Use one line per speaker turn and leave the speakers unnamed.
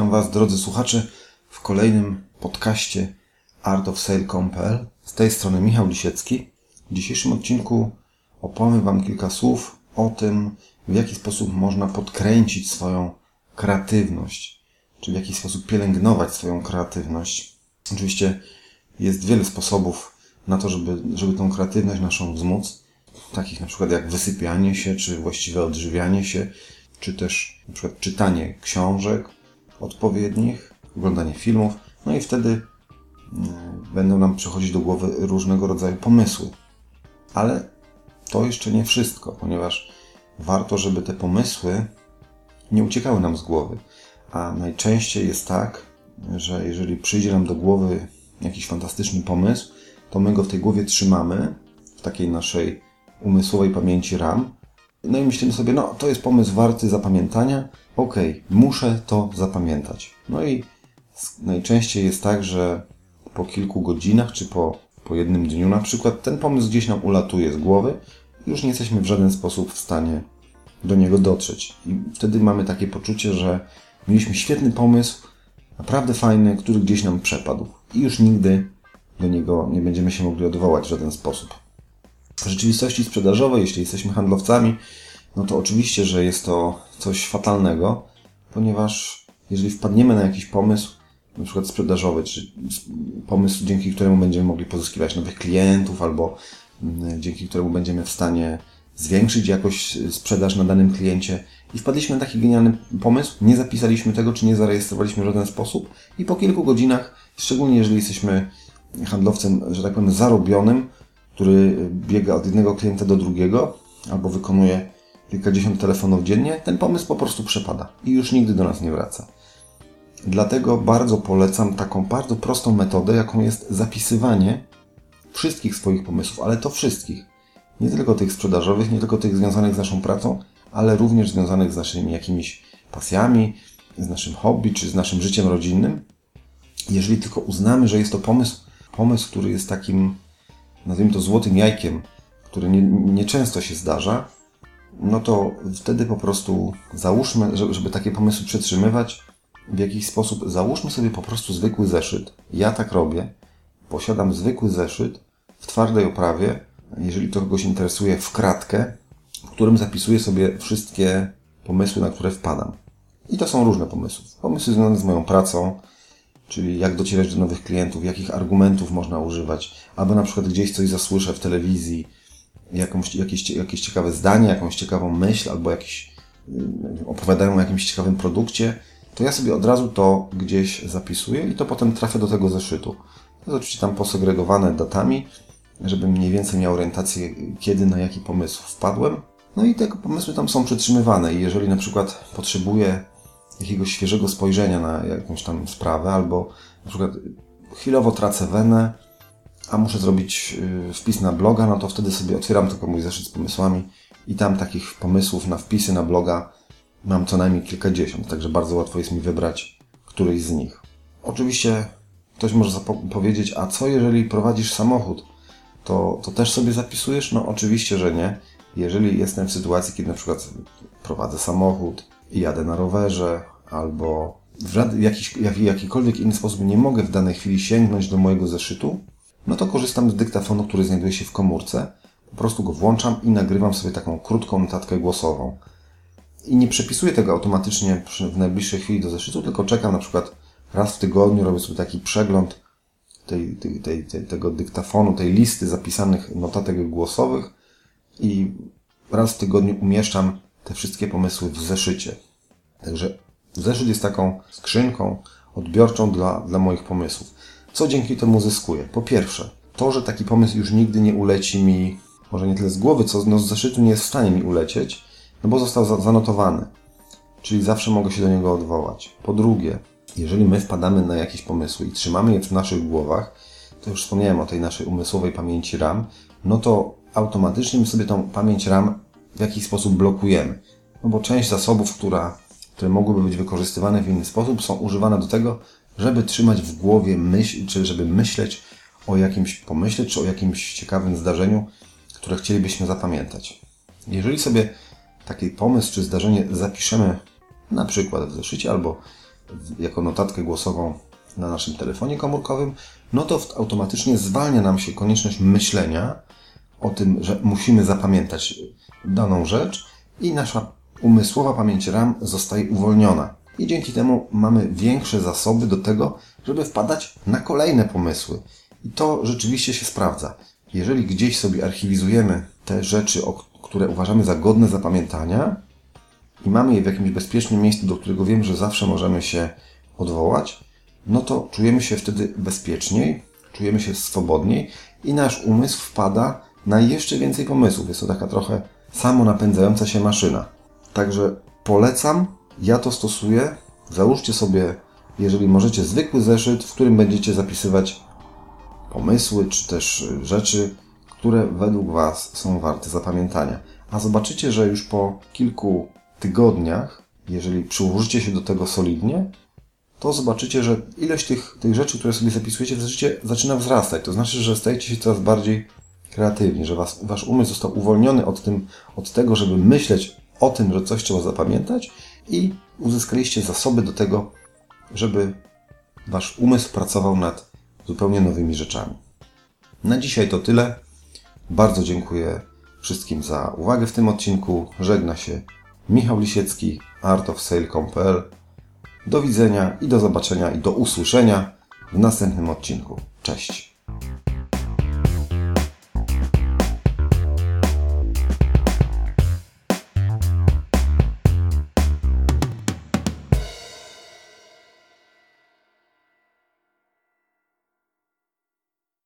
Witam Was, drodzy słuchacze, w kolejnym podcaście artofsale.pl. Z tej strony Michał Lisiecki. W dzisiejszym odcinku opowiem Wam kilka słów o tym, w jaki sposób można podkręcić swoją kreatywność, czy w jaki sposób pielęgnować swoją kreatywność. Oczywiście jest wiele sposobów na to, żeby, żeby tą kreatywność naszą wzmóc, takich na przykład jak wysypianie się, czy właściwe odżywianie się, czy też na przykład czytanie książek odpowiednich, oglądanie filmów, no i wtedy y, będą nam przychodzić do głowy różnego rodzaju pomysły. Ale to jeszcze nie wszystko, ponieważ warto, żeby te pomysły nie uciekały nam z głowy. A najczęściej jest tak, że jeżeli przyjdzie nam do głowy jakiś fantastyczny pomysł, to my go w tej głowie trzymamy, w takiej naszej umysłowej pamięci RAM. No i myślimy sobie, no to jest pomysł warty zapamiętania, okej, okay, muszę to zapamiętać. No i najczęściej jest tak, że po kilku godzinach, czy po, po jednym dniu na przykład, ten pomysł gdzieś nam ulatuje z głowy, już nie jesteśmy w żaden sposób w stanie do niego dotrzeć. I wtedy mamy takie poczucie, że mieliśmy świetny pomysł, naprawdę fajny, który gdzieś nam przepadł. I już nigdy do niego nie będziemy się mogli odwołać w żaden sposób. W rzeczywistości sprzedażowej, jeśli jesteśmy handlowcami, no to oczywiście, że jest to coś fatalnego, ponieważ jeżeli wpadniemy na jakiś pomysł, na przykład sprzedażowy, czy pomysł, dzięki któremu będziemy mogli pozyskiwać nowych klientów, albo mm, dzięki któremu będziemy w stanie zwiększyć jakoś sprzedaż na danym kliencie i wpadliśmy na taki genialny pomysł, nie zapisaliśmy tego, czy nie zarejestrowaliśmy w żaden sposób i po kilku godzinach, szczególnie jeżeli jesteśmy handlowcem, że tak powiem, zarobionym, który biega od jednego klienta do drugiego albo wykonuje kilkadziesiąt telefonów dziennie, ten pomysł po prostu przepada i już nigdy do nas nie wraca. Dlatego bardzo polecam taką bardzo prostą metodę, jaką jest zapisywanie wszystkich swoich pomysłów, ale to wszystkich. Nie tylko tych sprzedażowych, nie tylko tych związanych z naszą pracą, ale również związanych z naszymi jakimiś pasjami, z naszym hobby czy z naszym życiem rodzinnym. Jeżeli tylko uznamy, że jest to pomysł, pomysł, który jest takim, nazwijmy to złotym jajkiem, który nieczęsto nie się zdarza, no to wtedy po prostu załóżmy, żeby takie pomysły przetrzymywać, w jakiś sposób załóżmy sobie po prostu zwykły zeszyt. Ja tak robię. Posiadam zwykły zeszyt w twardej oprawie, jeżeli to kogoś interesuje, w kratkę, w którym zapisuję sobie wszystkie pomysły, na które wpadam. I to są różne pomysły. Pomysły związane z moją pracą, czyli jak docierać do nowych klientów, jakich argumentów można używać, albo na przykład gdzieś coś zasłyszę w telewizji, jakąś, jakieś, jakieś ciekawe zdanie, jakąś ciekawą myśl, albo jakiś, opowiadają o jakimś ciekawym produkcie, to ja sobie od razu to gdzieś zapisuję i to potem trafia do tego zeszytu. To jest oczywiście tam posegregowane datami, żeby mniej więcej miał orientację, kiedy na jaki pomysł wpadłem. No i te pomysły tam są przetrzymywane i jeżeli na przykład potrzebuję jakiegoś świeżego spojrzenia na jakąś tam sprawę, albo na przykład chwilowo tracę wenę, a muszę zrobić y, wpis na bloga, no to wtedy sobie otwieram tylko mój zeszyt z pomysłami i tam takich pomysłów na wpisy na bloga mam co najmniej kilkadziesiąt, także bardzo łatwo jest mi wybrać któryś z nich. Oczywiście ktoś może powiedzieć, a co jeżeli prowadzisz samochód? To, to też sobie zapisujesz? No oczywiście, że nie. Jeżeli jestem w sytuacji, kiedy na przykład prowadzę samochód jadę na rowerze, albo w jakiś, jak, jakikolwiek inny sposób nie mogę w danej chwili sięgnąć do mojego zeszytu, no to korzystam z dyktafonu, który znajduje się w komórce. Po prostu go włączam i nagrywam sobie taką krótką notatkę głosową. I nie przepisuję tego automatycznie w najbliższej chwili do zeszytu, tylko czekam na przykład raz w tygodniu, robię sobie taki przegląd tej, tej, tej, tej, tego dyktafonu, tej listy zapisanych notatek głosowych i raz w tygodniu umieszczam te wszystkie pomysły w zeszycie. Także zeszyt jest taką skrzynką odbiorczą dla, dla moich pomysłów. Co dzięki temu zyskuję? Po pierwsze, to, że taki pomysł już nigdy nie uleci mi, może nie tyle z głowy, co no z zeszytu nie jest w stanie mi ulecieć, no bo został zanotowany. Czyli zawsze mogę się do niego odwołać. Po drugie, jeżeli my wpadamy na jakieś pomysły i trzymamy je w naszych głowach, to już wspomniałem o tej naszej umysłowej pamięci RAM, no to automatycznie my sobie tą pamięć RAM w jakiś sposób blokujemy. No bo część zasobów, która, które mogłyby być wykorzystywane w inny sposób, są używane do tego, żeby trzymać w głowie myśl, czy żeby myśleć o jakimś pomyśle, czy o jakimś ciekawym zdarzeniu, które chcielibyśmy zapamiętać. Jeżeli sobie taki pomysł czy zdarzenie zapiszemy na przykład w zeszycie albo jako notatkę głosową na naszym telefonie komórkowym, no to automatycznie zwalnia nam się konieczność myślenia o tym, że musimy zapamiętać daną rzecz i nasza umysłowa pamięć RAM zostaje uwolniona. I dzięki temu mamy większe zasoby do tego, żeby wpadać na kolejne pomysły. I to rzeczywiście się sprawdza. Jeżeli gdzieś sobie archiwizujemy te rzeczy, które uważamy za godne zapamiętania i mamy je w jakimś bezpiecznym miejscu, do którego wiem, że zawsze możemy się odwołać, no to czujemy się wtedy bezpieczniej, czujemy się swobodniej i nasz umysł wpada na jeszcze więcej pomysłów. Jest to taka trochę samo napędzająca się maszyna. Także polecam, ja to stosuję. Załóżcie sobie, jeżeli możecie, zwykły zeszyt, w którym będziecie zapisywać pomysły czy też rzeczy, które według Was są warte zapamiętania. A zobaczycie, że już po kilku tygodniach, jeżeli przyłożycie się do tego solidnie, to zobaczycie, że ilość tych, tych rzeczy, które sobie zapisujecie w zaczyna wzrastać. To znaczy, że stajecie się coraz bardziej kreatywni, że was, wasz umysł został uwolniony od, tym, od tego, żeby myśleć o tym, że coś trzeba zapamiętać i uzyskaliście zasoby do tego, żeby wasz umysł pracował nad zupełnie nowymi rzeczami. Na dzisiaj to tyle. Bardzo dziękuję wszystkim za uwagę w tym odcinku. Żegna się Michał Lisiecki, artofsale.pl. Do widzenia i do zobaczenia i do usłyszenia w następnym odcinku. Cześć!